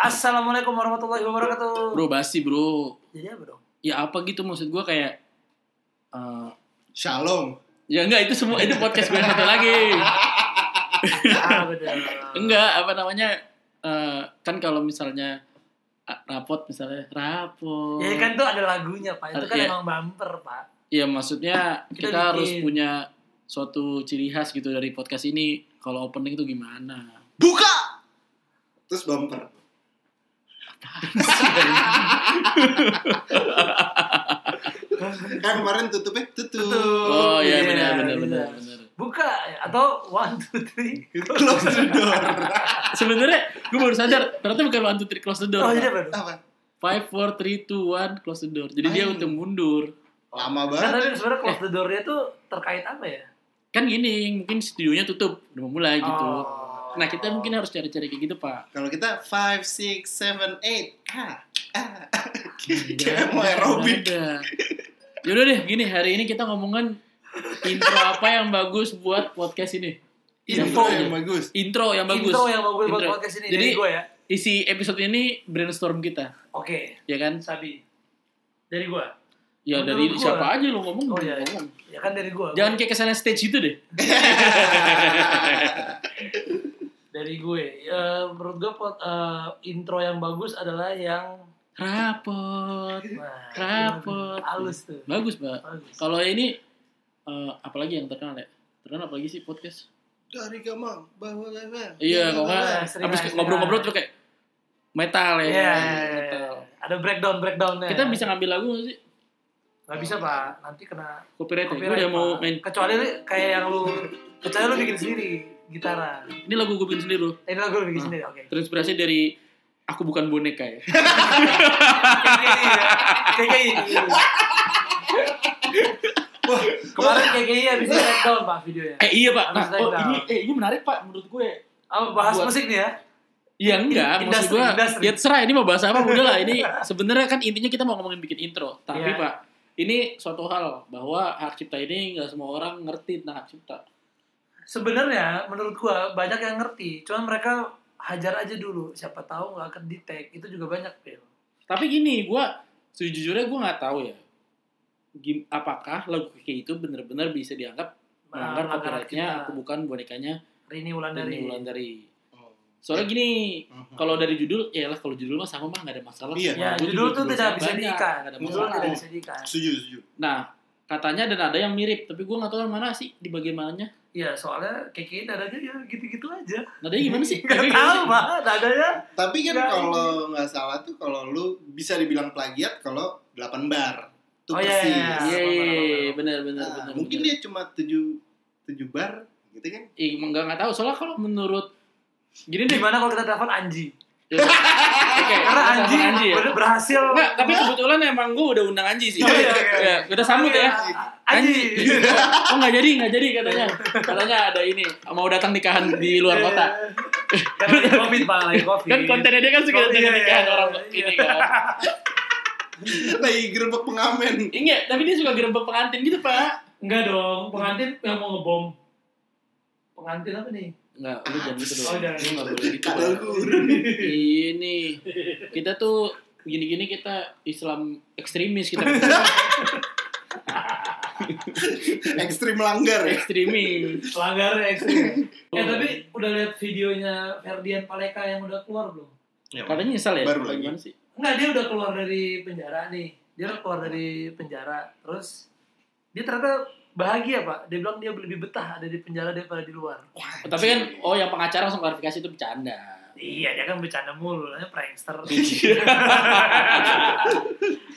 Assalamualaikum warahmatullahi wabarakatuh. Bro basi bro. Jadi apa dong? Ya apa gitu maksud gue kayak. eh, Shalom. ya enggak itu semua itu podcast gue satu lagi. Ah. Enggak apa namanya eh, kan kalau misalnya ah, rapot misalnya rapot. Ya kan tuh ada lagunya pak. Itu kan Iya. emang bumper pak. Ya maksudnya Kita kita, harus punya suatu ciri khas gitu dari podcast ini. Kalau opening itu gimana? Buka. Terus bumper. Kan kemarin tutupnya tutup. Tutup. Oh iya iya, benar benar iya. benar benar. Buka atau one two three. Close the door. Sebenarnya gue baru sadar ternyata bukan one two three close the door. Oh dong? Apa? Five four three two one close the door. Jadi dia Ay. untuk mundur. Lama Kan tapi banget. sebenarnya close the door-nya tuh terkait apa ya? Kan gini, mungkin studionya tutup, udah mau mulai gitu. Oh. Nah kita mungkin harus cari-cari kayak gitu pak. Kalau kita 5 6 7 8. Ah. Ah. Iya, Kayak mau aerobik. Ada. Yaudah deh, gini hari ini kita ngomongin intro apa yang bagus buat podcast ini. Info Yang- yang bagus. Intro yang bagus. Intro yang bagus buat Intro. podcast ini Jadi dari gue ya. isi episode ini brainstorm kita, Oke, ya kan? Sabi. Dari gue. Ya Menurut dari gua. siapa aja lo ngomong, Oh iya, iya. ngomong. Ya kan dari gue. Jangan kayak ke sana stage itu deh. dari gue. Eh, menurut gue pot- eh, intro yang bagus adalah yang Rapot. Wah, Rapot. halus tuh. Bagus, Pak. Kalau ini eh, apalagi yang terkenal ya? Terkenal apalagi sih podcast? Dari Gamang bahwa. Iya, Nah, sering habis lah, ngobrol-ngobrol tuh kayak metal ya. Iya. metal. Ada breakdown breakdownnya. Kita bisa ngambil lagu nggak sih? Gak bisa pak. Nanti kena Copyright, ya? Gue copyright, udah mau main. Kecuali kayak yang lu, kecuali lu bikin sendiri gitaran. Ini lagu gue bikin sendiri loh. Ini lagu lu bikin Ah. sendiri. Oke. Terinspirasi dari Aku Bukan Boneka ya. Kayak gini ya. Kayak gini. Wah, Kemarin kayak gini habis di breakdown pak videonya. eh iya pak. Nah, oh, ini, eh, ini menarik pak menurut gue. Oh, bahas Buat- musik nih ya. Iya enggak, maksud gue ya terserah ini mau bahas apa udah lah ini sebenarnya kan intinya kita mau ngomongin bikin intro tapi Iya. pak ini suatu hal bahwa hak cipta ini nggak semua orang ngerti tentang hak cipta Sebenarnya menurut gua banyak yang ngerti, cuman mereka hajar aja dulu. Siapa tahu nggak akan di tag. Itu juga banyak, Phil. tapi gini gue sejujurnya gue nggak tahu ya Gim- apakah lagu kayak itu bener-bener bisa dianggap melanggar Melanggar copyrightnya kita. aku bukan bonekanya Rini Wulandari. Rini Wulandari Oh. soalnya gini Mhm. kalau dari judul ya lah kalau judul mah sama mah nggak ada masalah Iya. Ya, Gua judul juga tuh judul tidak bisa diikat. Judul masalah. tidak bisa diikat. Setuju, setuju. Nah, katanya dan ada yang mirip, tapi gue nggak tahu yang mana sih di bagian mananya. Iya, soalnya keke nadanya ya gitu-gitu aja. Nadanya gimana sih? Gak tahu, Pak. Nadanya Tapi kan kalau nggak salah tuh kalau lu bisa dibilang plagiat kalau 8 bar. Itu Oh, iya, persis. iya, Iya, iya, apa. benar benar Nah, benar. mungkin dia cuma 7 7 bar gitu kan. Ih, emang nggak nggak tahu. Soalnya kalau menurut gini deh. gimana kalau kita telepon Anji? Ya, Oke, Karena Anji, Anji ya. ber- berhasil. Enggak, tapi kebetulan emang gue udah undang Anji sih. Oh, iya, iya. Ya, kita sambut ya. Anji. Oh nggak jadi, nggak jadi katanya. Katanya ada ini mau datang nikahan di luar kota. Kan lagi covid, Pak. Lagi covid. Kan kontennya dia kan suka Oh, datang iya, nikahan iya, orang iya. ini kan. Lagi gerbek pengamen. Enggak, tapi dia suka gerbek pengantin gitu, Pak. Enggak dong, pengantin yang mau ngebom. Pengantin apa nih? Enggak, lu jangan gitu dong. Oh, jangan. Lu nggak boleh gitu. Kadal. Ini kita tuh gini-gini kita Islam ekstremis kita Ekstrim langgar ya. ekstremis. Pelanggarnya ekstrim. eh tapi udah lihat videonya Ferdian Paleka yang udah keluar belum? Katanya nyesal ya? Baru lagi. Gimana sih? Enggak, dia udah keluar dari penjara nih. Dia udah keluar dari penjara. Terus dia ternyata bahagia, Pak. Dia bilang dia lebih betah ada di penjara daripada di luar. Oh, tapi kan oh yang pengacara langsung klarifikasi itu bercanda. Iya, dia kan bercanda mulu, namanya prankster. Iya.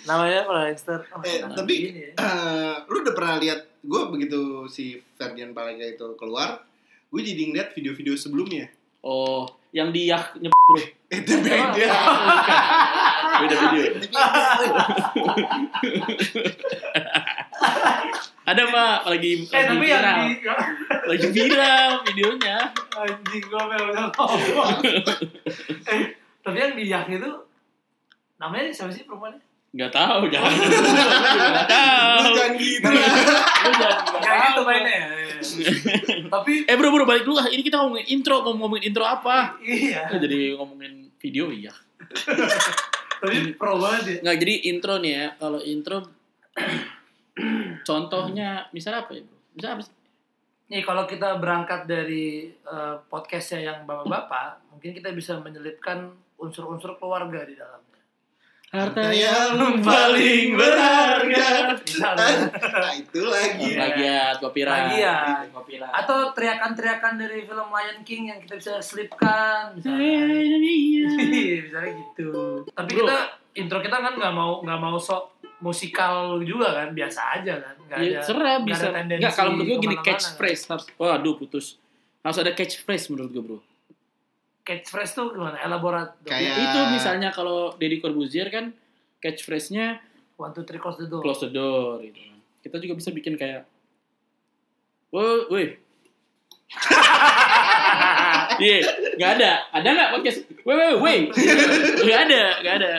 namanya prankster. Oh, Eh, nah, tapi gini ya. eh, lu udah pernah lihat gue begitu si Ferdian Paleka itu keluar, gue jadi ngeliat video-video sebelumnya. Oh, yang di yak nyep bro. Itu beda. Beda video. Ada pak, lagi Eh, lagi tapi yang viral, di lagi viral videonya. anjing memang udah ngomong. eh, tapi yang di yak itu namanya siapa sih perempuannya? Gak tahu, jangan. Gak tahu. Lu jangan gitu Kayak gitu tahu. mainnya. ya. tapi Eh bro bro balik dulu lah. Ini kita ngomongin intro, mau ngomongin intro apa? iya. Jadi ngomongin video iya. Tapi pro banget ya. Nggak, jadi intro nih ya. Kalau intro contohnya misalnya apa ya, Bro? Misalnya apa sih? Nih kalau kita berangkat dari eh, podcastnya yang bapak-bapak, mungkin kita bisa menyelipkan unsur-unsur keluarga di dalamnya. Harta yang paling berharga. Misalnya. Nah, itu lagi. Iya. Plagiat, copyright. Plagiat. Copyright. Atau teriakan-teriakan dari film Lion King yang kita bisa selipkan, misalnya. Misalnya gitu. Tapi Bro. kita intro kita kan nggak mau nggak mau sok musikal juga kan, biasa aja kan. Nggak Ya, ada. serah nggak bisa. ada tendensi Enggak, kalau menurut gue gini catchphrase harus. Waduh, putus. Harus ada catchphrase menurut gue, Bro. Catchphrase tuh gimana? Elaborat. Kayak- Itu misalnya kalau Deddy Corbuzier kan catchphrase-nya One, two, three, close the door. close the door gitu kan. Kita juga bisa bikin kayak Woi, woi. Iya, nggak ada. Ada nggak podcast? Woi, woi, woi. Nggak ada, nggak ada.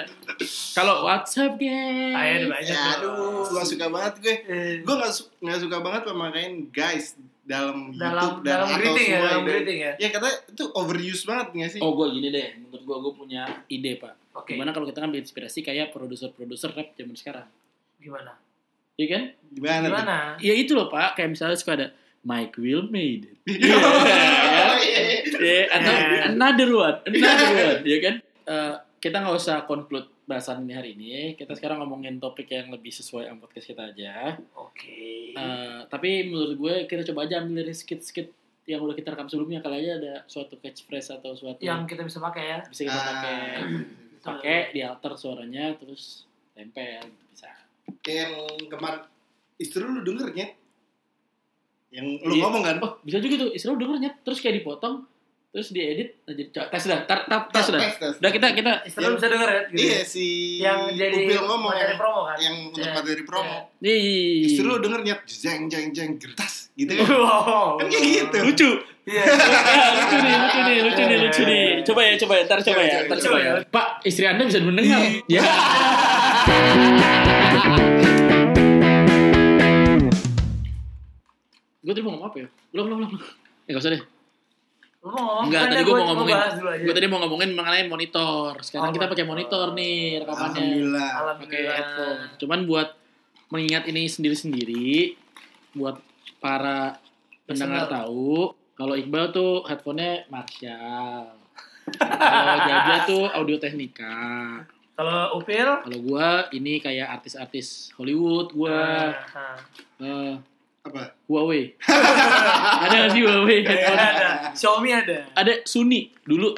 Kalau WhatsApp guys. Ah, ada banyak. Ya, aduh, gak suka banget gue. Eh, Gue gak, su- gak suka banget pemakaian guys dalam, dalam YouTube dan dalam atau greeting ya, semua dalam itu. greeting ya. Ya kata itu overuse banget gak sih? Oh, gue gini deh. Menurut gue, gue punya ide pak. Oke. Gimana kalau kita ngambil inspirasi kayak produser-produser rap zaman sekarang? Gimana? Iya kan? Gimana? Gimana? Ya itu loh pak. Kayak misalnya suka ada Mike Will made it. Iya, iya. Ya, atau Yeah. another one, another one, ya kan? Eh, kita nggak usah conclude bahasan ini hari ini. Kita sekarang ngomongin topik yang lebih sesuai sama podcast kita aja. Oke. Eh, tapi menurut gue kita coba aja ambil dari skit-skit yang udah kita rekam sebelumnya kali aja ada suatu catchphrase atau suatu yang kita bisa pakai ya. bisa kita pakai Ah, pakai di alter suaranya terus tempel bisa. Kayak yang kemarin istri lu denger nyet yang lu Iya. ngomong kan Oh bisa juga tuh istri lu dengernya terus kayak dipotong terus diedit nah jadi tes sudah tar, tar, tes sudah udah kita kita lu bisa denger ya? Gitu. iya si Yang jadi Upil ngomong materi yang, promo kan? yang untuk Iya. materi promo. Nih. Istri lu denger nyet jeng jeng jeng gertas gitu kan. Wow. kan kayak gitu. Lucu. Iya. lucu nih lucu nih lucu nih lucu nih coba ya coba ya ntar coba ya ntar coba ya. pak istri anda bisa mendengar. Ya. Gue tadi mau ngomong apa ya? Belum belum belum ya gak usah deh Lu mau ngomong? Enggak, tadi gue gua mau ngomongin gue tadi mau ngomongin mengenai monitor. Sekarang Oh, kita pakai monitor. nih rekamannya. Alhamdulillah. Pakai headphone. Cuman buat mengingat ini sendiri-sendiri buat para pendengar tahu kalau Iqbal tuh headphone-nya Marshall. Kalau Jaja tuh Audio Technica. Kalau Upil? Kalau gua ini kayak artis-artis Hollywood gua. Nah, eh, apa Huawei ada nggak sih Huawei headphone ada. Xiaomi ada. ada Sony dulu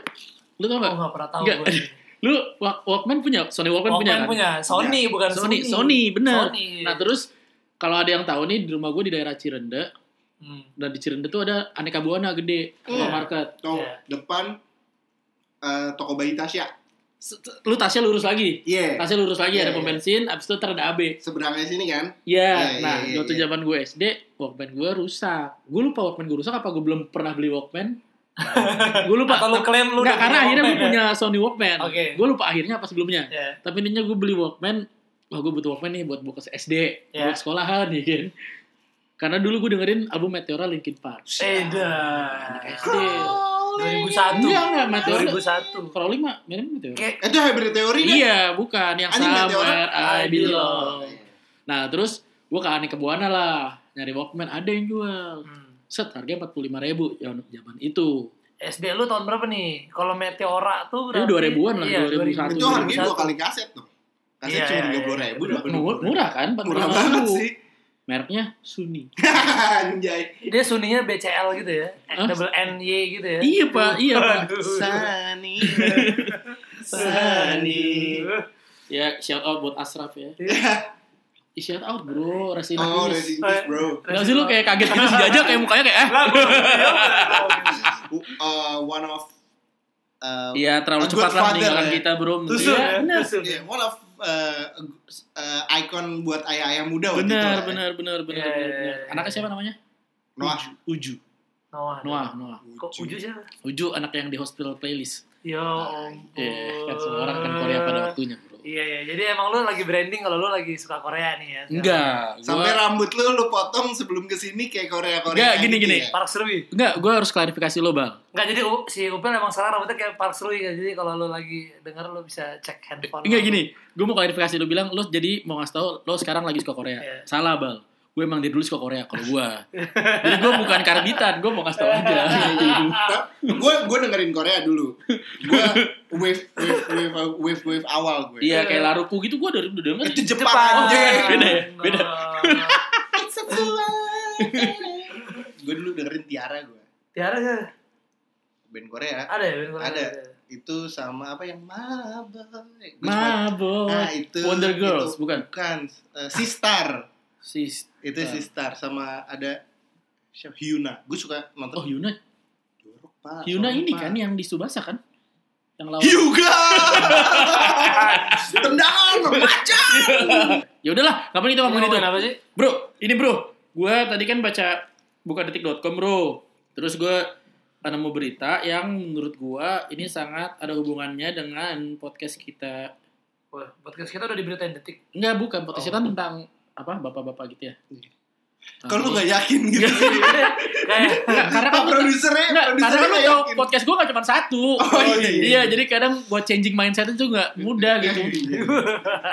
lu tau Oh, nggak nggak pernah tahu Nggak. gue. lu Walk- Walkman punya Sony Walkman, punya Walkman kan? punya. Sony bukan Sony Sony. Sony bener Sony. nah terus kalau ada yang tahu nih di rumah gue di daerah Cirende Hmm. dan di Cirende tuh ada aneka buana gede Hmm. supermarket tuh Iya. depan eh, toko bayi Tasya lu tasnya lurus lagi iya tasnya lurus lagi Iya, ada pom iya. bensin abis itu ntar ada AB seberangnya sini kan Iya, Iya, nah iya, iya, waktu iya. zaman gue SD, Walkman gue rusak. Gue lupa Walkman gue rusak apa gue belum pernah beli Walkman. gue lupa. Atau lu klaim lu Nggak, karena punya akhirnya gue Walkman, ya? punya Sony Walkman. Oke. Gue lupa akhirnya apa sebelumnya. Ya. Tapi intinya gue beli Walkman. Wah gue butuh Walkman nih buat buka SD, Ya. buat sekolahan ya kan. Karena dulu gue dengerin album Meteora Linkin Park. Eh, Anak dah. SD. 2001. Enggak, enggak, Meteora. 2001. Kalau lima, mirip Meteora. Kayak itu hybrid teori kan Iya, bukan yang. Somewhere I Belong. Iya. Nah, terus gue ke Aneka Buana lah, nyari Walkman ada yang jual. hmm. Set harganya 45 ribu zaman itu. SD lu tahun berapa nih? Kalau Meteora tuh Itu berarti 2000-an lah, Iya, 2001. itu harganya 2001. dua kali kaset tuh kaset Iya, cuma iya, tiga puluh ribu iya. Murah, murah kan? 45 murah banget sih Mereknya Suni. anjay Dia suninya BCL gitu ya. Hah? Double NY gitu ya. Iya pak, iya pak. Sani Sani. Ya shout out buat Asraf ya. Iya. Shout out bro, Resin oh Hafiz. Rest in peace, bro Nggak sih lu kayak kaget gitu si Jaja kayak mukanya kayak eh. Lah, gua- uh, one of uh, Iya terlalu A good cepat lah meninggalkan ya. kita bro. Iya, ya. Tusuk. yeah, one of uh, uh, icon buat ayah-ayah muda waktu itu Benar, lah ya. benar, benar, benar, Iya, benar, iya, benar. iya. Anaknya siapa namanya? Noah Uju. Noah. Noah, Noah. Kok Uju siapa? Uju anak yang di hospital playlist. Ya ampun. Iya, kan semua orang kan Korea pada waktunya, bro. Iya, iya. Jadi emang lu lagi branding kalau lu lagi suka Korea nih ya. Enggak, Sampai gua rambut lu lu potong sebelum ke sini kayak Korea Korea. Enggak, gini, gini. Park Serui. enggak, gua harus klarifikasi lo, Bang. Enggak, jadi si Upil emang salah rambutnya kayak Park Serui kan. Jadi kalau lu lagi denger lu bisa cek handphone. Enggak lu. gini, gue mau klarifikasi lo bilang lo jadi mau ngasih tau lo sekarang lagi suka Korea. Iya. Salah, Bal. Gue emang dari dulu suka Korea kalau gue. jadi gue bukan karbitan, gue mau ngasih tau aja. Gue gue dengerin Korea dulu. Gue wave wave wave wave wave awal gue. Iya, kayak Laruku gitu gue dari udah denger. Itu Jepang, Jepang. anjing. Beda ya? Beda. gue dulu dengerin Tiara gue. Tiara sih. Band Korea. Ada ya? Ben Korea? Ada. Itu sama apa yang suka- Mabok. Nah, itu Wonder Girls, itu- bukan? Bukan. Eh, Sistar. Sis. Itu Sistar sama ada siapa Hyuna. Gue suka nonton. Oh, Hyuna. Jorok, Pak. Hyuna ini Pak. kan yang di Subasa kan? Yang lawan. Hyuga. Tendangan macam. Ya udahlah, kapan kita ngomongin itu? Apa sih? Bro, ini bro, gue tadi kan baca buka detik.com bro. Terus gue nemu berita yang menurut gue ini sangat ada hubungannya dengan podcast kita. Wah, podcast kita udah diberitain detik. Enggak, bukan. Podcast Oh. kita tentang apa bapak-bapak gitu ya. Kalau lu gak yakin gitu sih. Kayak karena kan produsernya, Enggak, karena produsernya kan lu yakin. podcast gue gak cuma satu. Oh, iya, iya. jadi kadang buat changing mindset itu gak mudah gitu.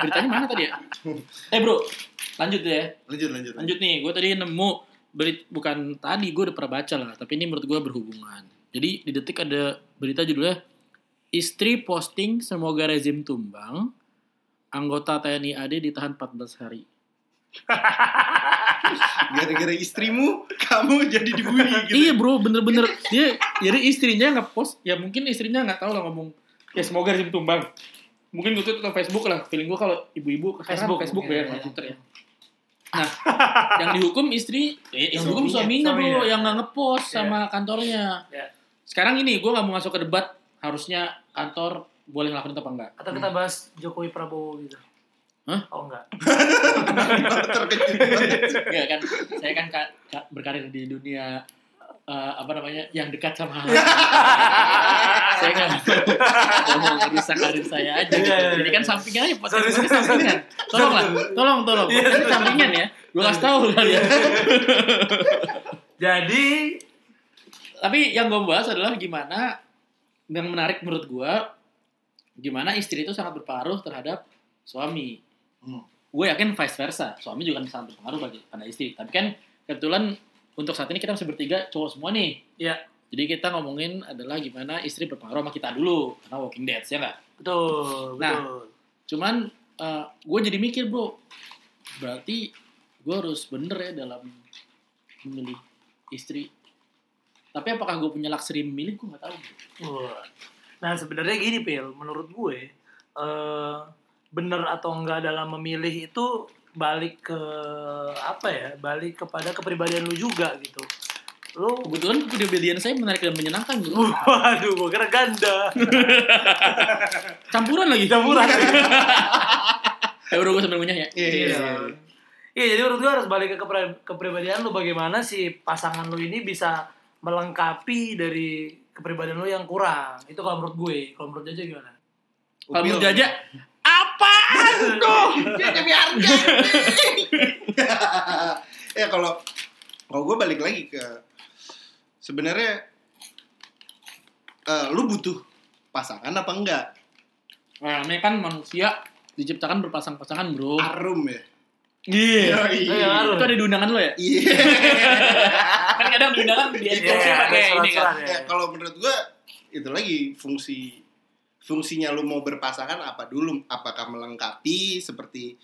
Beritanya mana tadi ya? Eh bro, lanjut deh ya. Lanjut, lanjut. Lanjut nih, gue tadi nemu berit bukan tadi gue udah pernah baca lah, tapi ini menurut gue berhubungan. Jadi di detik ada berita judulnya istri posting semoga rezim tumbang, anggota TNI AD ditahan 14 hari. Gara-gara istrimu, kamu jadi dibully gitu. Iya bro, bener-bener dia jadi istrinya ngepost, ya mungkin istrinya nggak tahu lah ngomong ya semoga rezim tumbang. Mungkin gue tuh Facebook lah, feeling gue kalau ibu-ibu ke Facebook, Facebook, ya, nggak Twitter ya. Nah, yang dihukum istri, eh, yang dihukum Suaminya, suaminya, bro, suaminya. yang nggak ngepost Iya. sama kantornya. Sekarang ini gue nggak mau masuk ke debat, harusnya kantor boleh ngelakuin itu apa enggak. atau kita bahas Jokowi Prabowo gitu. Hah? Oh enggak. Enggak kan, saya kan ka- ka- berkarir di dunia eh, apa namanya yang dekat sama saya nggak mau merusak karir saya aja gitu. Iya, iya, Jadi iya. kan sampingan aja podcast ini sampingan. Tolong lah, tolong tolong. Iya, Ini sampingan ya. Gue kasih tahu kalian. Jadi Tapi yang gue bahas adalah gimana yang menarik menurut gue gimana istri itu sangat berpengaruh terhadap suami. Hmm. Gue yakin vice versa. Suami juga sangat berpengaruh bagi pada istri. Tapi kan kebetulan untuk saat ini kita masih bertiga cowok semua nih. ya Jadi kita ngomongin adalah gimana istri berpengaruh sama kita dulu karena Walking Dead ya nggak. betul, Nah. betul. Cuman gue jadi mikir bro, berarti gue harus bener ya dalam memilih istri. Tapi apakah gue punya luxury memilih gue nggak tahu. bro. Nah sebenarnya gini Pil, menurut gue eh bener atau enggak dalam memilih itu balik ke apa ya? Balik kepada kepribadian lu juga gitu. Lu Kebetulan kepribadian saya menarik dan menyenangkan bro. Waduh, gue kira ganda. Campuran lagi. Campuran. Ya udah gue sambil ngunyah ya. Iya, iya, iya. Iya, jadi menurut gue harus balik ke kepri- kepribadian lu bagaimana si pasangan lu ini bisa melengkapi dari kepribadian lu yang kurang. Itu kalau menurut gue. Kalau menurut Jaja gimana? Kalau Upil. mau apaan tuh? Jaga harga. ya kalau kalau gue balik lagi ke sebenarnya eh, lu butuh pasangan apa enggak? Nah, ini kan manusia diciptakan berpasang-pasangan bro. Arum ya. Iya. Iya, ngaruh. Itu ada di undangan lo ya? Iya. kan kadang di undangan di Iya, endorse ada pakai ini kan. ya. Ya, kalau menurut gue itu lagi fungsi fungsinya lu mau berpasangan apa dulu? Apakah melengkapi seperti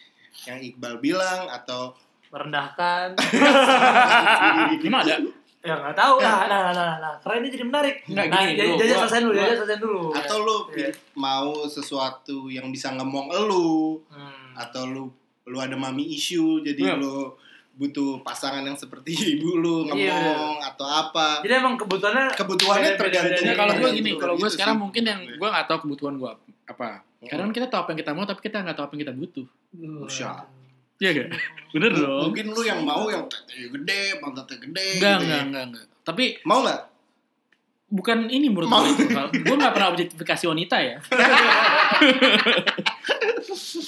yang Iqbal bilang atau Merendahkan. Gimana ada? ya nggak tahu lah. Nah, nah, nah, nah. Karena ini jadi menarik. Nggak, nah, gini, Jaja bro. Jaja Gua- selesai dulu, gua- Jaja selesai dulu. atau lu Iya. mau sesuatu yang bisa ngemong elu Hmm. atau lu lu ada mami issue jadi Iya. lu butuh pasangan yang seperti ibu lu ngomong Iya, atau apa Jadi emang kebutuhannya kebutuhannya tergantung. Ya, kalau gue Gitu, gini, kalau gue gitu sekarang sih. mungkin yang Iya. gue nggak tahu kebutuhan gue apa. Hmm. Karena kan kita tahu apa yang kita mau, tapi kita nggak tahu apa yang kita butuh. Usha. Iya gak? Bener dong. mungkin lu yang mau yang tetenya gede pantatnya gede Enggak, gitu ya. enggak, enggak, enggak. Tapi mau nggak bukan ini menurut gue. Gue nggak pernah objektifikasi wanita ya.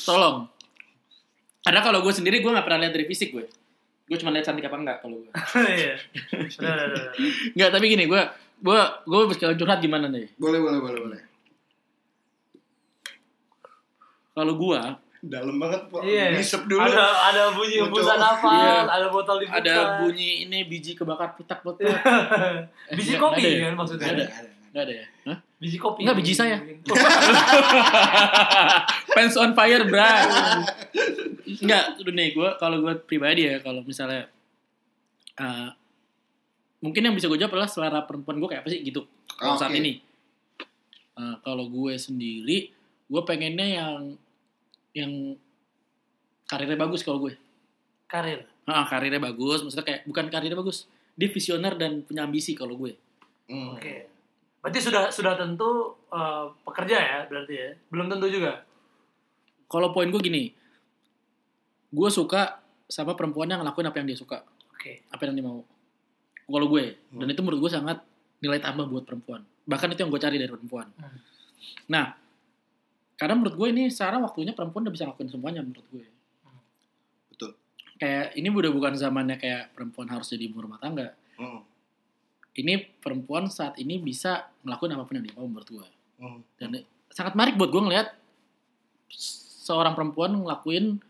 Tolong. Karena kalau gue sendiri gue nggak pernah lihat dari fisik gue. Gue cuma lihat cantik apa enggak kalau gue. Iya. Enggak, tapi gini, gue gue gue sekalian curhat gimana nih? Boleh, boleh, boleh, boleh. Kalau gue Dalam banget, Pak. Iya. Ngisep dulu. Ada ada bunyi hembusan nafas, Iya. ada botol dibuka. ada bunyi ini biji kebakar pitak-pitak. biji Nggak- kopi ya? kan maksudnya. Ada, Ada. nggak ada. Enggak ada ya? Hah? Biji kopi. Nggak, biji saya. Pants on fire, bro. Enggak, udah nih gue kalau gue pribadi ya kalau misalnya eh, mungkin yang bisa gue jawab adalah selera perempuan gue kayak apa sih gitu kalau saat ini. Eh, kalau gue sendiri, gue pengennya yang yang karirnya bagus kalau gue. Karir. Ah, karirnya bagus, maksudnya kayak bukan karirnya bagus, dia visioner dan punya ambisi kalau gue. Hmm. Oke. Berarti sudah sudah tentu eh, pekerja ya berarti ya. Belum tentu juga. Kalau poin gue gini, gue suka sama perempuan yang ngelakuin apa yang dia suka, Oke. apa yang dia mau. Kalau gue, dan Hmm. itu menurut gue sangat nilai tambah buat perempuan. Bahkan itu yang gue cari dari perempuan. Hmm. Nah, karena menurut gue ini sekarang waktunya perempuan udah bisa ngelakuin semuanya menurut gue. Betul. Kayak ini udah bukan zamannya kayak perempuan harus jadi ibu rumah tangga. Hmm. Ini perempuan saat ini bisa ngelakuin apa pun yang dia mau menurut gue. Hmm. dan sangat menarik buat gue ngelihat seorang perempuan ngelakuin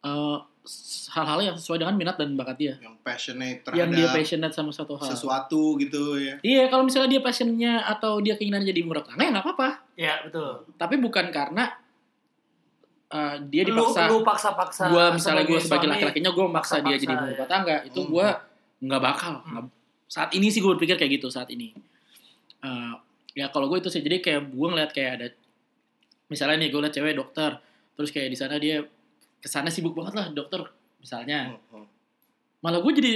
eh, s- hal-hal yang sesuai dengan minat dan bakat dia Yang passionate yang dia terhadap passionate sama satu hal sesuatu gitu ya. iya kalau misalnya dia passionnya atau dia keinginan jadi ibu rumah tangga ya nggak apa-apa Ya betul. tapi bukan karena eh, dia Lu, dipaksa lu paksa-paksa. gue misalnya gue sebagai laki-lakinya gue maksa dia jadi ibu rumah tangga itu Hmm. gue nggak bakal Hmm. Saat ini sih gue berpikir kayak gitu saat ini Eh, ya kalau gue itu sih jadi kayak gue ngeliat kayak ada misalnya nih gue liat cewek dokter terus kayak di sana dia ke sana sibuk banget lah dokter misalnya Hmm, hmm. malah gue jadi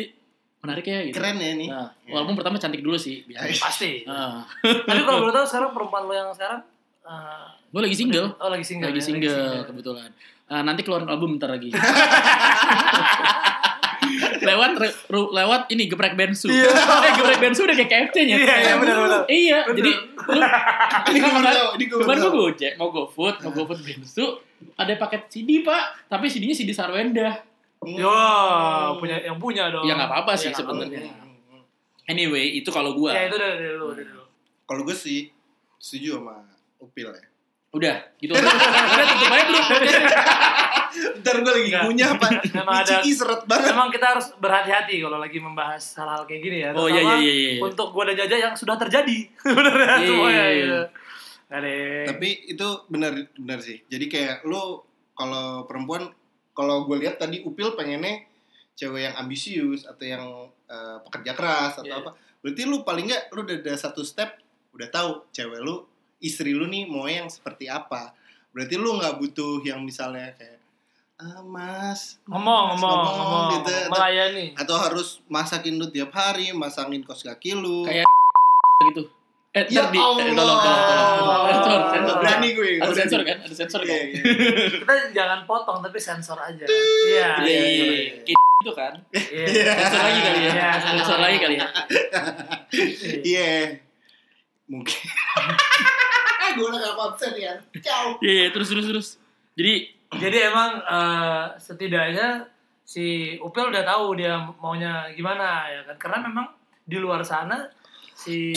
menarik ya gitu Keren ya nih. Nah, Ya. walaupun pertama cantik dulu sih biasanya. Pasti. Ah, Tapi kalau boleh tahu sekarang perempuan lo yang sekarang eh, gue lagi single Oh lagi single. lagi ya, single kebetulan Ah, nanti keluarin album bentar lagi lewat re- ru- lewat ini geprek bensu eh geprek bensu udah kayak KFC nya Iya, iya, benar, benar. iya jadi lu Ini baru kemarin gue gojek mau GoFood mau GoFood bensu ada paket CD pak tapi CD-nya CD Sarwenda Hmm. Yo, punya yang punya dong. Ya, nggak apa-apa Ya, sih apa-apa. sebenarnya. Anyway itu kalau gue Ya itu dari lu, dari lu. Kalau gue sih setuju sama Upil ya. udah gitu udah tutup aja bro Ntar gue lagi ngunyah apa? Memang ada- seret banget. Memang kita harus berhati-hati kalau lagi membahas hal-hal kayak gini ya. Oh, iya, Terutama iya, iya, iya. Untuk gua dan Jaja yang sudah terjadi. Bener ya Iya, semuanya iya, gitu. iya. Tapi itu benar benar sih. Jadi kayak lu kalau perempuan kalau gue lihat tadi Upil pengennya cewek yang ambisius atau yang eh, pekerja keras atau Iya. apa. Berarti lu paling nggak lu udah ada satu step udah tahu cewek lu istri lu nih mau yang seperti apa. Berarti lu nggak butuh yang misalnya kayak ah mas ngomong, Mas," ngomong, ngomong, gitu. melayani. atau harus masakin lu tiap hari masangin kos kaki lu Kayak gitu eh Ya di eh, tolong tolong tolong Allah. sensor sensor Berani gue, ada sensor kan ada sensor Iya, kan iya. Kita jangan potong tapi sensor aja. Iya. Iya, iya, iya. gitu kan Iya. sensor lagi kali ya Iya, sensor lagi kali ya Iya. Mungkin. gue udah gak konsen ya. Ciao. iya iya, terus terus terus jadi Jadi emang eh, setidaknya si Upil udah tahu dia maunya gimana ya kan. Karena memang di luar sana si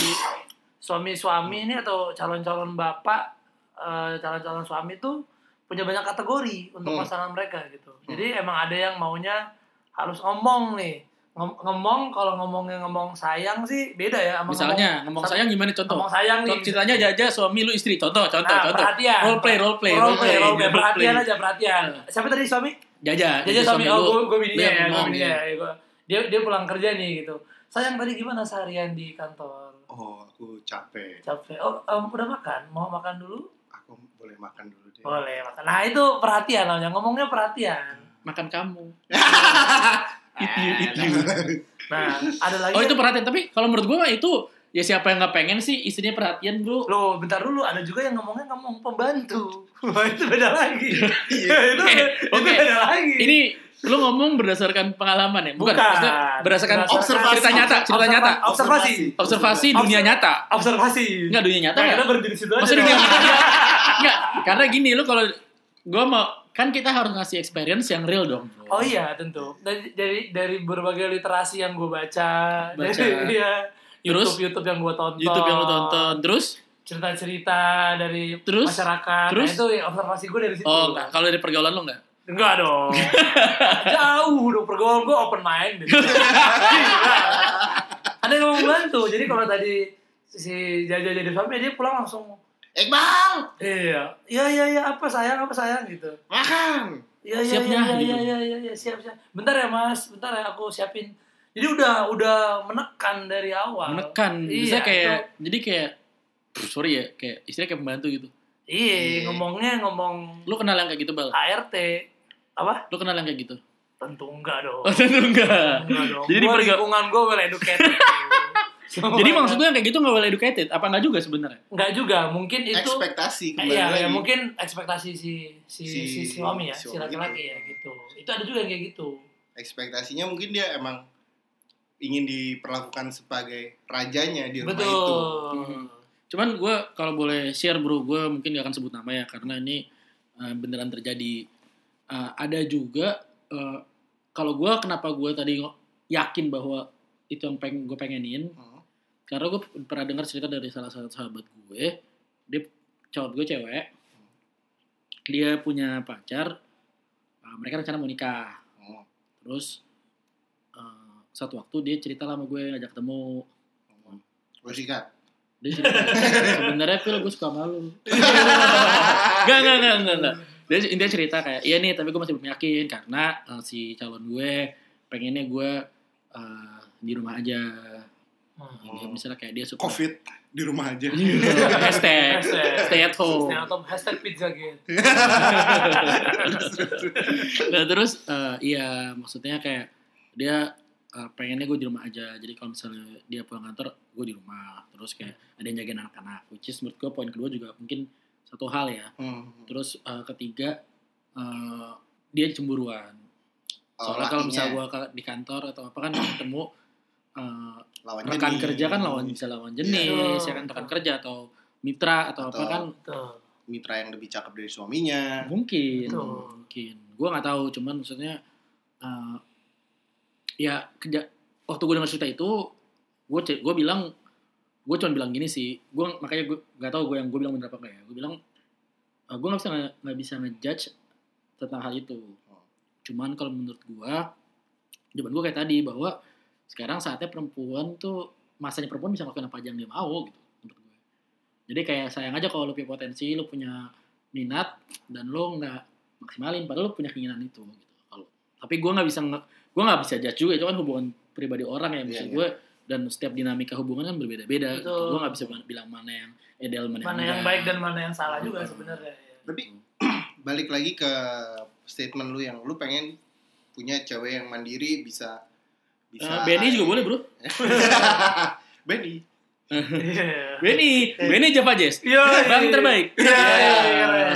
suami-suami ini atau calon-calon bapak, eh, calon-calon suami tuh punya banyak kategori untuk Hmm. pasangan mereka gitu. Jadi emang ada yang maunya harus ngomong nih. Ngom- ngomong kalau ngomongnya ngomong sayang sih beda ya sama misalnya ngomong satu- sayang gimana contoh ngomong sayang nih. Contoh ceritanya jaja suami lu istri contoh contoh Nah, contoh perhatian. role play role play Role play, role play. role Perhatian play. aja, perhatian. Siapa tadi suami? jaja Jadi suami, oh gue, gue yang ya, gue ngomong, bininya iya. ya. Gua- dia dia pulang kerja nih gitu. Sayang tadi gimana seharian di kantor? Oh, aku capek. Capek. Oh, em, udah makan? Mau makan dulu? Aku boleh makan dulu deh. Boleh makan. Nah itu perhatian namanya. Ngomongnya perhatian. makan kamu Eat you, eat you. Nah ada lagi. oh itu perhatian tapi kalau menurut gua mah itu ya siapa yang nggak pengen sih istrinya perhatian bro Loh, bentar dulu. Ada juga yang ngomongnya ngomong pembantu. Wah, itu beda lagi. Iya. itu, Oke, itu oke. beda lagi. ini lu ngomong berdasarkan pengalaman ya? Bukan, Bukan. maksudnya berdasarkan Berdasarkan- Observasi. cerita nyata, cerita nyata. Observasi. Observasi dunia nyata. Observasi. Enggak dunia nyata Nah, enggak? kita berhenti di situ aja. Maksudnya dunia nyata. Enggak, karena gini lu kalau gua mau kan kita harus ngasih experience yang real dong. bro. Oh iya tentu dari dari dari berbagai literasi yang gue baca, Baca. dari ya, Terus? YouTube YouTube yang gue tonton, YouTube yang lu tonton. Terus cerita-cerita dari Terus? masyarakat, Terus? nah, itu ya, observasi gue dari situ. oh, enggak. kalau dari pergaulan lu enggak? Enggak dong, jauh dong pergaulan gue open mind. Ada yang mau bantu, jadi kalau tadi si Jaja jadi suami dia pulang langsung Iqbal, iya iya iya iya apa sayang apa sayang gitu makan. Iya iya Siapnya, iya gitu. iya iya iya iya siap siap. Bentar ya Mas, bentar ya aku siapin. Jadi udah udah menekan dari awal. Menekan. Iya, Bisa kayak itu- jadi kayak pff, sorry ya, kayak istilahnya kayak pembantu gitu. Iya, Iya. ngomongnya ngomong Lu kenal yang kayak gitu, Bal? ART. Apa? Lu kenal yang kayak gitu? Tentu enggak dong. Oh, tentu enggak. Enggak dong. Jadi Gua perga- lingkungan gue well educated. Jadi maksud lu yang kayak gitu gak well educated? Apa enggak juga sebenarnya? enggak juga, mungkin itu Ekspektasi kembali Iya, lagi. ya mungkin ekspektasi si si si, Si- suami ya, si laki-laki gitu. ya gitu. Itu ada juga yang kayak gitu. Ekspektasinya mungkin dia emang ingin diperlakukan sebagai rajanya di rumah Betul. itu. Hmm. Cuman gue kalau boleh share bro, gue mungkin gak akan sebut nama ya karena ini uh, beneran terjadi. Uh, ada juga uh, kalau gue kenapa gue tadi yakin bahwa itu yang pengen gue pengenin Hmm. Karena gue pernah dengar cerita dari salah satu sahabat gue dia cowok gue cewek dia punya pacar uh, mereka rencana mau nikah Hmm. terus uh, satu waktu dia cerita lah sama gue ngajak ketemu Gue sikat. dia cerita sebenarnya pil gue suka malu Gak, gak, gak, gak, gak. Dia intinya cerita kayak, iya nih tapi gue masih belum yakin karena uh, si calon gue pengennya gue uh, di rumah aja. Hmm. Dia misalnya kayak dia suka Covid di rumah aja. hashtag Hashtag. stay at home. Stay at home, hashtag pizza gate. nah terus uh, iya maksudnya kayak dia uh, pengennya gue di rumah aja. Jadi kalau misalnya dia pulang kantor, gue di rumah. Terus kayak ada yang jagain anak-anak. Which is menurut gue poin kedua juga mungkin satu hal ya. Hmm. Terus uh, ketiga uh, dia cemburuan. Oh, Soalnya kalau lakinya. misalnya gue di kantor atau apa kan ketemu uh, lawan rekan jenis. kerja kan lawan bisa lawan jenis, Iya. ya kan rekan kerja atau mitra atau, apa Atau- kan Tuh. mitra yang lebih cakep dari suaminya. mungkin Betul. mungkin. Gue nggak tahu, cuman maksudnya uh, ya kerja waktu gue dengar cerita itu gue gue bilang gue cuma bilang gini sih gue makanya gue nggak tahu gue yang gue bilang bener apa enggak ya gue bilang uh, gue nggak bisa nggak bisa ngejudge tentang hal itu cuman kalau menurut gue jawaban gue kayak tadi bahwa sekarang saatnya perempuan tuh masanya perempuan bisa ngelakuin apa aja yang dia mau gitu menurut gue jadi kayak sayang aja kalau lu punya potensi lu punya minat dan lu nggak maksimalin padahal lu punya keinginan itu gitu kalau tapi gue nggak bisa gue nggak bisa judge juga itu kan hubungan pribadi orang ya maksud Iya, gue dan setiap dinamika hubungan kan berbeda-beda gitu. Gue nggak bisa bilang mana yang ideal mana, Mana yang enggak. baik dan mana yang salah juga sebenarnya. ya. Tapi balik lagi ke statement lu yang lu pengen punya cewek yang mandiri bisa Eh, bisa Benny juga boleh bro Benny. Iya. Benny Benny Java Jazz Iya, Bang iya. terbaik. Iya, iya, iya, iya.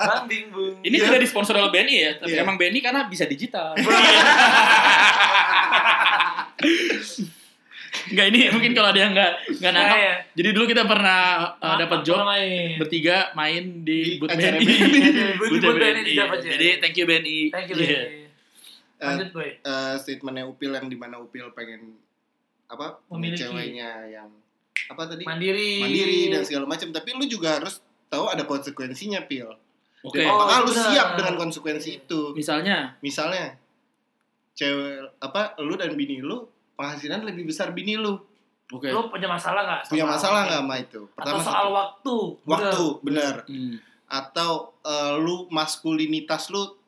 Bang Bing Bung. ini tidak disponsori oleh Benny ya tapi Iya. emang Benny karena bisa digital Enggak ini mungkin kalau ada yang nggak nggak nangkap. Iya. Jadi dulu kita pernah uh, dapat Apa job main. bertiga main di Di Boot acara BNI. BNI. Di Boot BNI Iya. Jadi thank you BNI. Thank you, Iya. Benny. Lanjut, boy. Eh, statementnya Upil yang di mana Upil pengen apa Memiliki. ceweknya yang apa tadi Mandiri. mandiri dan segala macam tapi lu juga harus tahu ada konsekuensinya pil Oke. Dan apakah lu benar. siap dengan konsekuensi itu Misalnya misalnya cewek apa lu dan bini lu penghasilan lebih besar bini lu oke. Lu punya masalah nggak? punya masalah nggak sama itu Atau soal satu. waktu. waktu benar Hmm. atau eh, lu maskulinitas lu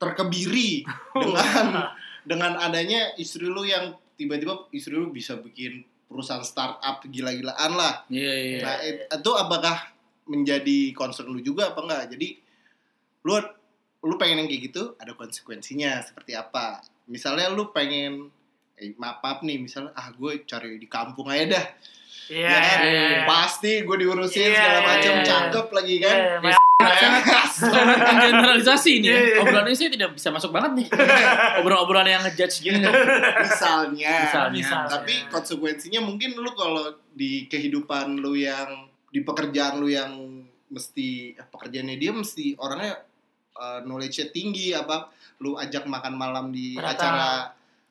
terkebiri dengan dengan adanya istri lu yang tiba-tiba istri lu bisa bikin perusahaan startup gila-gilaan lah. Iya iya. Nah, it- itu apakah menjadi concern lu juga apa enggak? Jadi lu lu pengen yang kayak gitu, ada konsekuensinya seperti apa? Misalnya lu pengen eh maaf, maaf nih, misalnya ah gue cari di kampung aja dah. Iya, ya kan? iya, iya. pasti gue diurusin Iya, segala macam iya, iya. cakep lagi kan Iya, Ya, Mas- sangat generalisasi ini Iya, ya. iya. Obrolannya saya tidak bisa masuk banget nih. Obrolan-obrolan yang ngejudge gini. misalnya Misalnya. Misalnya. tapi konsekuensinya mungkin lu kalau di kehidupan lu yang di pekerjaan lu yang mesti eh, pekerjaannya dia mesti orangnya eh, knowledge-nya tinggi apa lu ajak makan malam di Ternyata- acara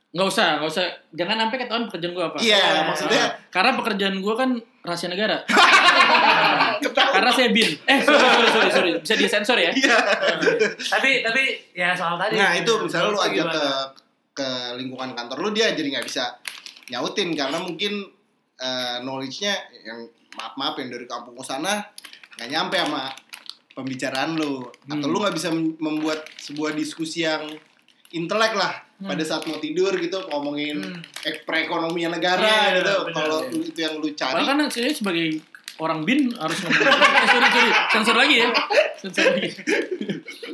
Nggak usah, nggak usah. Jangan sampai ketahuan pekerjaan gue apa. iya Iya. maksudnya Karena pekerjaan gue kan rahasia negara. Karena saya bin. Eh, sorry, sorry, sorry, sorry. Bisa disensor ya? iya tapi tapi ya soal tadi. nah itu misalnya lu ajak ke ke lingkungan kantor lu dia jadi nggak bisa nyautin karena mungkin eh, knowledge-nya yang maaf maaf yang dari kampung ke sana nggak nyampe sama pembicaraan lu atau Hmm. lu nggak bisa mem- membuat sebuah diskusi yang intelek lah Hmm. pada saat mau tidur gitu ngomongin Hmm. eh, perekonomian negara Iya, gitu kalau itu yang lu cari Padahal kan saya sebagai orang bin harus ngomong. Eh, sorry, sorry. Sensor lagi ya. Sensor lagi.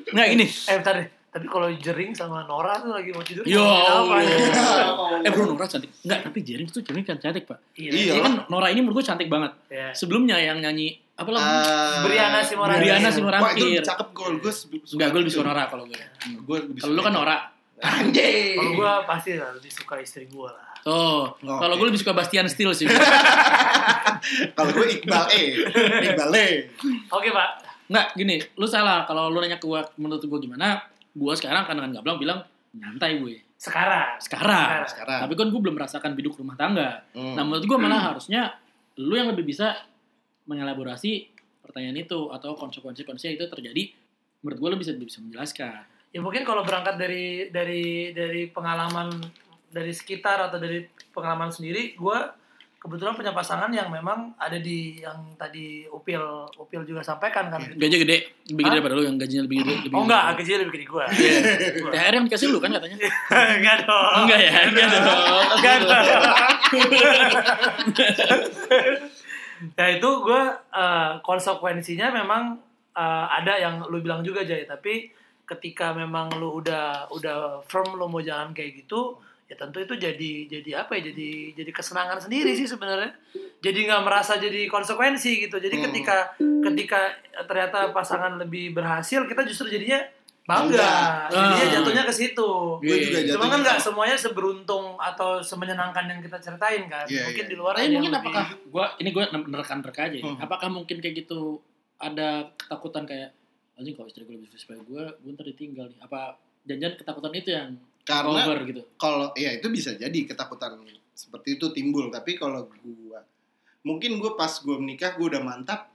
Nggak gini. Eh bentar deh. Tapi kalau Jering sama Nora tuh lagi mau tidur. Ya ngomongin apa? Allah. Eh bro Nora cantik. Enggak, tapi Jering tuh Jering kan cantik pak. Iya. Iya. Iya kan Nora ini menurut gue cantik banget. Iya. Sebelumnya yang nyanyi apa lagu? Eh, Briana Simorangkir. Briana Wah itu cakep gue gue Enggak, gue lebih suka Nora kalau gue. gue lebih Kalau lu kan. Nora. anjing Kalau gua pasti lah lebih suka istri gua lah. Oh, Oke. kalau gue lebih suka Bastian Steel sih. kalau gue Iqbal E Iqbal E Oke pak. Enggak, gini, lu salah. Kalau lu nanya ke gue, menurut gue gimana? Gue sekarang kan dengan Gablang bilang nyantai gue. Sekarang. Sekarang. sekarang Tapi kan gue belum merasakan biduk rumah tangga. Hmm. Nah, menurut gue malah harusnya lu yang lebih bisa mengelaborasi pertanyaan itu atau konsekuensi-konsekuensi itu terjadi. Menurut gue lu bisa bisa menjelaskan. Ya mungkin kalau berangkat dari dari dari pengalaman dari sekitar atau dari pengalaman sendiri, gua kebetulan punya pasangan yang memang ada di yang tadi Upil Upil juga sampaikan kan. Gajinya gede, lebih gede daripada lu yang gajinya lebih gede. Lebih Oh enggak, gajinya lebih gede gua. Iya. Gua. THR yang dikasih lu kan katanya? Enggak dong. Enggak ya? Enggak dong. Enggak dong. ya itu gue konsekuensinya memang eh, ada yang lu bilang juga Jay tapi ketika memang lu udah udah firm lu mau jalan kayak gitu ya tentu itu jadi jadi apa ya jadi jadi kesenangan sendiri sih sebenarnya jadi nggak merasa jadi konsekuensi gitu jadi Hmm. ketika ketika ternyata pasangan lebih berhasil kita justru jadinya bangga jadinya Ah. jatuhnya ke situ gue juga jatuh Cuma kan nggak semuanya seberuntung atau semenyenangkan yang kita ceritain kan. Iya, mungkin iya. di luar Tapi yang mungkin lebih- apakah gua ini gua menerka-nerka aja ya. Hmm. Apakah mungkin kayak gitu ada ketakutan kayak anjing kalau istri gue lebih supaya gue gue ntar ditinggal nih. Apa jangan ketakutan itu yang karena over gitu. kalau ya itu bisa jadi ketakutan seperti itu timbul tapi kalau gua mungkin gue pas gue menikah gue udah mantap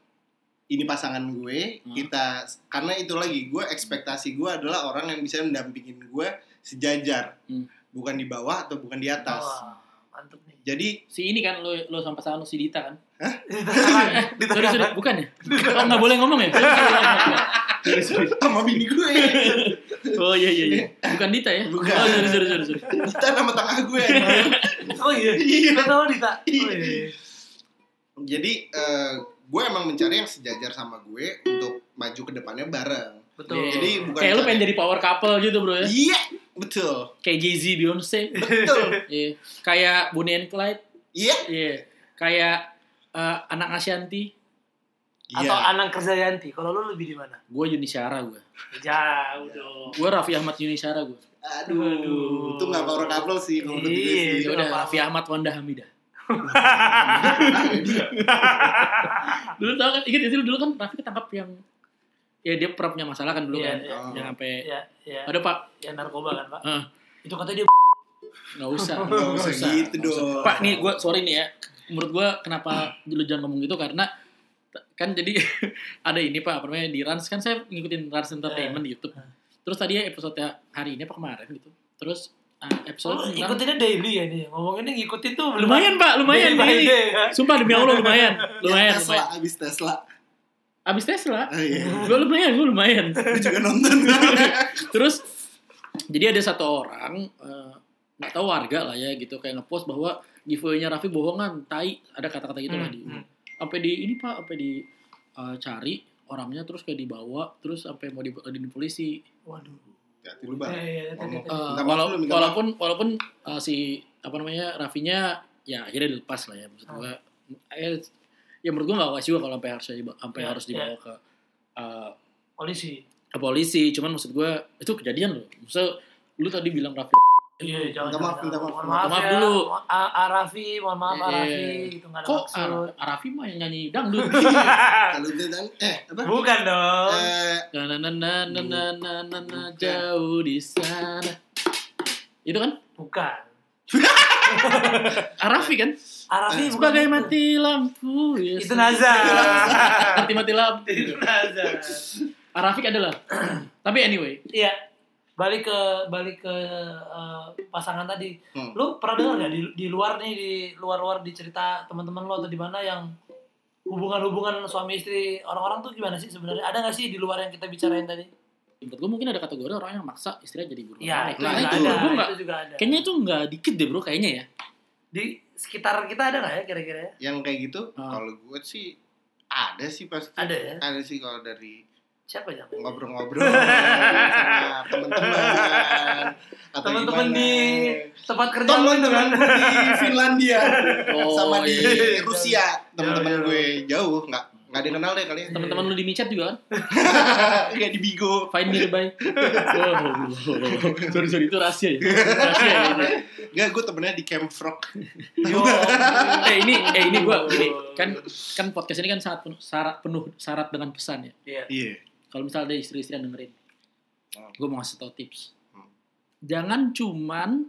ini pasangan gue Hmm. kita karena itu lagi gue ekspektasi gue adalah orang yang bisa mendampingin gue sejajar Hmm. bukan di bawah atau bukan di atas Wah, mantep nih. jadi Si ini kan lo lo sama pasangan lo si Dita kan? Di Sorry tengah- sorry bukan ya? Oh nggak boleh ngomong ya? Sorry, sorry. sama bini gue Oh iya iya iya. Bukan Dita ya? Bukan. Oh sorry sorry sorry. sorry. kita nama tengah gue Oh iya. Iya. Kita tahu Dita. Oh iya. jadi eh, gue emang mencari yang sejajar sama gue untuk maju ke depannya bareng Betul. Iya. Jadi bukan Kayak lu pengen jadi power couple gitu bro ya? iya betul Kayak Jay Z Beyonce. betul Iya. Kayak Bonnie and Clyde. iya Iya. Kayak eh, anak Ashanti. Atau Iya. Anang Kerjayanti. Kalau lu lebih di mana? Gue Yuni Syara gue. Jauh dong. Gue Raffi Ahmad Yuni Syara gue. Aduh, Aduh. itu gak power couple sih kalau menurut gue Iya, sih. Ya itu udah apa-apa. Raffi Ahmad Wanda Hamidah. dulu tau kan, inget dulu kan Raffi ketangkap yang ya dia pernah punya masalah kan dulu Iya, kan, iya. yang sampai Ya, ya. ada pak, Ya narkoba kan, Pak? Eh. Itu katanya dia nggak usah, Nggak usah gitu nggak usah. dong. Pak nih gue sorry nih ya, menurut gue kenapa dulu jangan ngomong gitu karena kan jadi ada ini pak, apa namanya di Rans kan saya ngikutin Rans Entertainment di YouTube. Eh. Terus tadi episode hari ini apa kemarin gitu, terus ah, episode Oh, tentang- ikutinnya daily ya nih. Ngomonginnya ngikutin tuh lumayan pak, lumayan ini. day, ya. Sumpah demi Allah lumayan, lumayan, Tesla, lumayan. abis Tesla. Abis Tesla, Ah, iya. gue lumayan, gue lumayan. Gue juga nonton. Terus jadi ada satu orang eh, nggak tahu warga lah ya gitu kayak ngepost bahwa giveaway-nya Raffi bohongan, tai, ada kata-kata gitu lah Hmm, di hmm. Sampai di ini Pak, sampai di eh, cari orangnya terus kayak dibawa terus sampai mau di, di polisi. Waduh. Hati lu bang. Walau- lu, minta walaupun walaupun eh, si apa namanya Raffinya ya akhirnya dilepas lah ya maksud Hmm. gua eh, ya menurut gue nggak wise juga kalau sampai harus dibawa, sampai Iya, harus dibawa ke eh, polisi ke polisi cuman maksud gue itu kejadian loh maksud lu tadi bilang Raffi Iya, jangan. Minta maaf, minta maaf. Mohon maaf, maaf ya. dulu. Arafi, mohon maaf eh, itu iya, iya, iya. Gitu, gak ada Kok maksud. Arafi mah yang nyanyi dangdut. Kalau dia dan eh apa? Bukan dong. Eh, na na na na na na na, na jauh di sana. Itu kan? Bukan. Arafi kan? Arafi bukan bagai mati lampu. Yes. itu Nazar. Mati mati lampu. Itu Nazar. Arafi adalah. Tapi anyway. Iya. Balik ke balik ke eh, pasangan tadi. Hmm. Lu pernah dengar nggak di, di luar nih di luar-luar di cerita teman-teman lo atau di mana yang hubungan-hubungan suami istri orang-orang tuh gimana sih sebenarnya? Ada nggak sih di luar yang kita bicarain tadi? menurut gue mungkin ada kategori orang yang maksa istrinya jadi guru Iya, itu Nah, juga itu. ada. Itu juga ada. kayaknya itu nggak dikit deh bro kayaknya ya Di sekitar kita ada nggak ya kira-kira ya? yang kayak gitu Ah. kalau gue sih ada sih pasti. Ada ya? Ada sih kalau dari Siapa ya? ngobrol-ngobrol. Sama teman-teman. Atau Teman-teman di tempat kerja itu kan? teman-teman di Finlandia. Oh, sama di iya. Rusia. Teman-teman gue jauh. nggak nggak ada yang kenal deh kalian teman-teman lu di micet juga kan? Kayak di Bigo. Find me by oh, sorry sorry. Itu rahasia ya? Rahasia ya nggak gue temennya di Camp Frog. Yo. eh ini eh ini gua gini kan kan podcast ini kan sangat penuh syarat penuh syarat dengan pesan ya? Iya. iya kalau misalnya ada istri-istri yang dengerin Hmm. gue mau ngasih tau tips Hmm. jangan cuman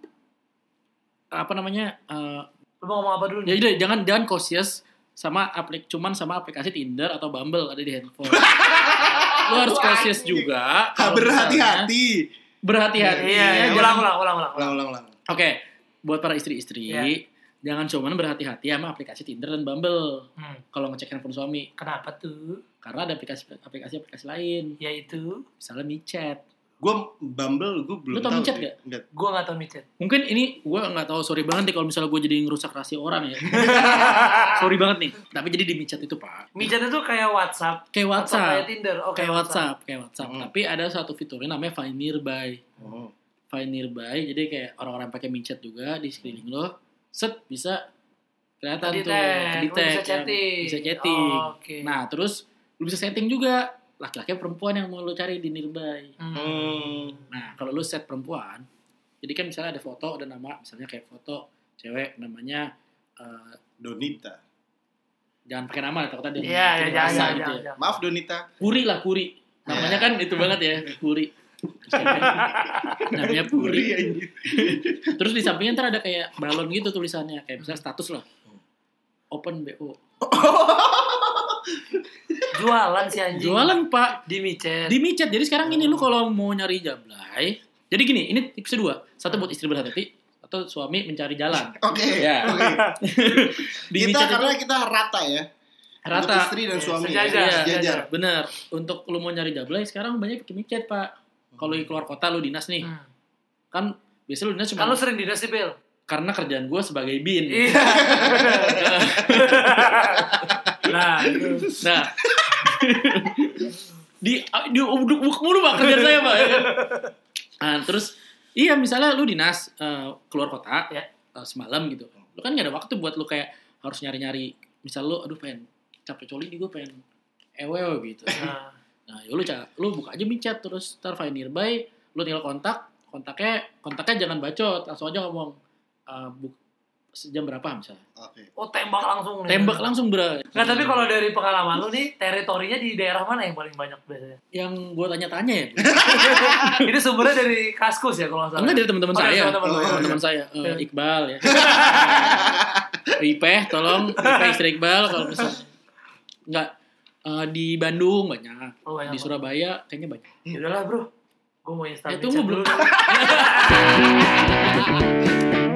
apa namanya eh, Lu mau ngomong apa dulu ya udah jangan jangan cautious sama aplik cuman sama aplikasi Tinder atau Bumble ada di handphone lu harus cautious juga Ah, berhati-hati berhati-hati Iya, iya, Jangan- ulang, ulang, ulang, ulang. ulang ulang ulang Oke, buat para istri-istri, Iya. Jangan cuman berhati-hati sama aplikasi Tinder dan Bumble Hmm. kalau ngecek handphone suami, Kenapa tuh? karena ada aplikasi aplikasi-aplikasi lain, Yaitu, misalnya micet. gue Bumble gue belum Lu tau tahu micet? Nggak. gua nggak tahu micet. Mungkin ini gue nggak tahu, sorry banget nih kalau misalnya gue jadi ngerusak rahasia orang ya. sorry banget nih. Tapi jadi di micet itu pak, Micet itu kayak WhatsApp. kayak Atau WhatsApp, kayak Tinder. Oh, kayak WhatsApp, kayak WhatsApp. Hmm. Tapi ada satu fiturnya namanya Find Nearby. Oh. Find Nearby, jadi kayak orang-orang pakai micet juga di sekeliling lo, set bisa kelihatan tuh, Kedetek, bisa yang chatting. bisa chatting. Oh, Oke. Nah, terus lu bisa setting juga laki-laki perempuan yang mau lu cari di nearby. Hmm. Hmm. Nah, kalau lu set perempuan, jadi kan misalnya ada foto ada nama, misalnya kayak foto cewek namanya eh, Donita jangan pakai nama takutnya dia Iya, ya, bikin jangan, jangan, gitu jangan, ya. maaf Donita Puri lah, Puri. Namanya kan itu banget ya, Puri. Namanya Puri. anjir. Terus di sampingnya ntar ada kayak balon gitu tulisannya, kayak misalnya status lah. Open BO. Jualan sih anjing. Jualan, Pak. di micet. di micet jadi sekarang ini lu kalau mau nyari jablay jadi gini ini tips kedua satu buat istri berhati-hati atau suami mencari jalan oke Ya. oke di kita micet karena itu kita rata ya Untuk rata istri dan suami sejajar, ya, sejajar. sejajar bener untuk lu mau nyari jablay sekarang banyak pakai micet pak kalau lagi keluar kota lu dinas nih. Hmm. kan biasa lu dinas cuma lu sering dinas sih, Bel. karena kerjaan gue sebagai bin. Iya. nah, nah. Di di uduk uduk mulu pak kerjaan saya pak ya. Nah terus iya misalnya lu dinas eh, keluar kota Ya. eh, semalam gitu. Lu kan gak ada waktu buat lu kayak harus nyari nyari misal lu aduh pengen capek coli di gue pengen ewe gitu. Nah, nah ya lu lu buka aja micet terus ntar find nearby lu tinggal kontak kontaknya kontaknya jangan bacot langsung aja ngomong eh, bu- jam berapa misalnya oke oh tembak langsung nih. tembak langsung bro Nggak, tapi kalau dari pengalaman lu nih, teritorinya di daerah mana yang paling banyak biasanya? yang gue tanya-tanya ya Ini sumbernya dari Kaskus ya kalau nggak salah. Enggak dari teman-teman Oh, dari saya. teman-teman lu. Oh, teman-teman saya. Eh, Iya. Iqbal ya. Ipeh, tolong Ipeh istri Iqbal kalau misalnya enggak eh, di Bandung banyak. Oh, banyak Di Surabaya kayaknya banyak. Ya udahlah, Bro. Gue mau install Ya, tunggu, belum.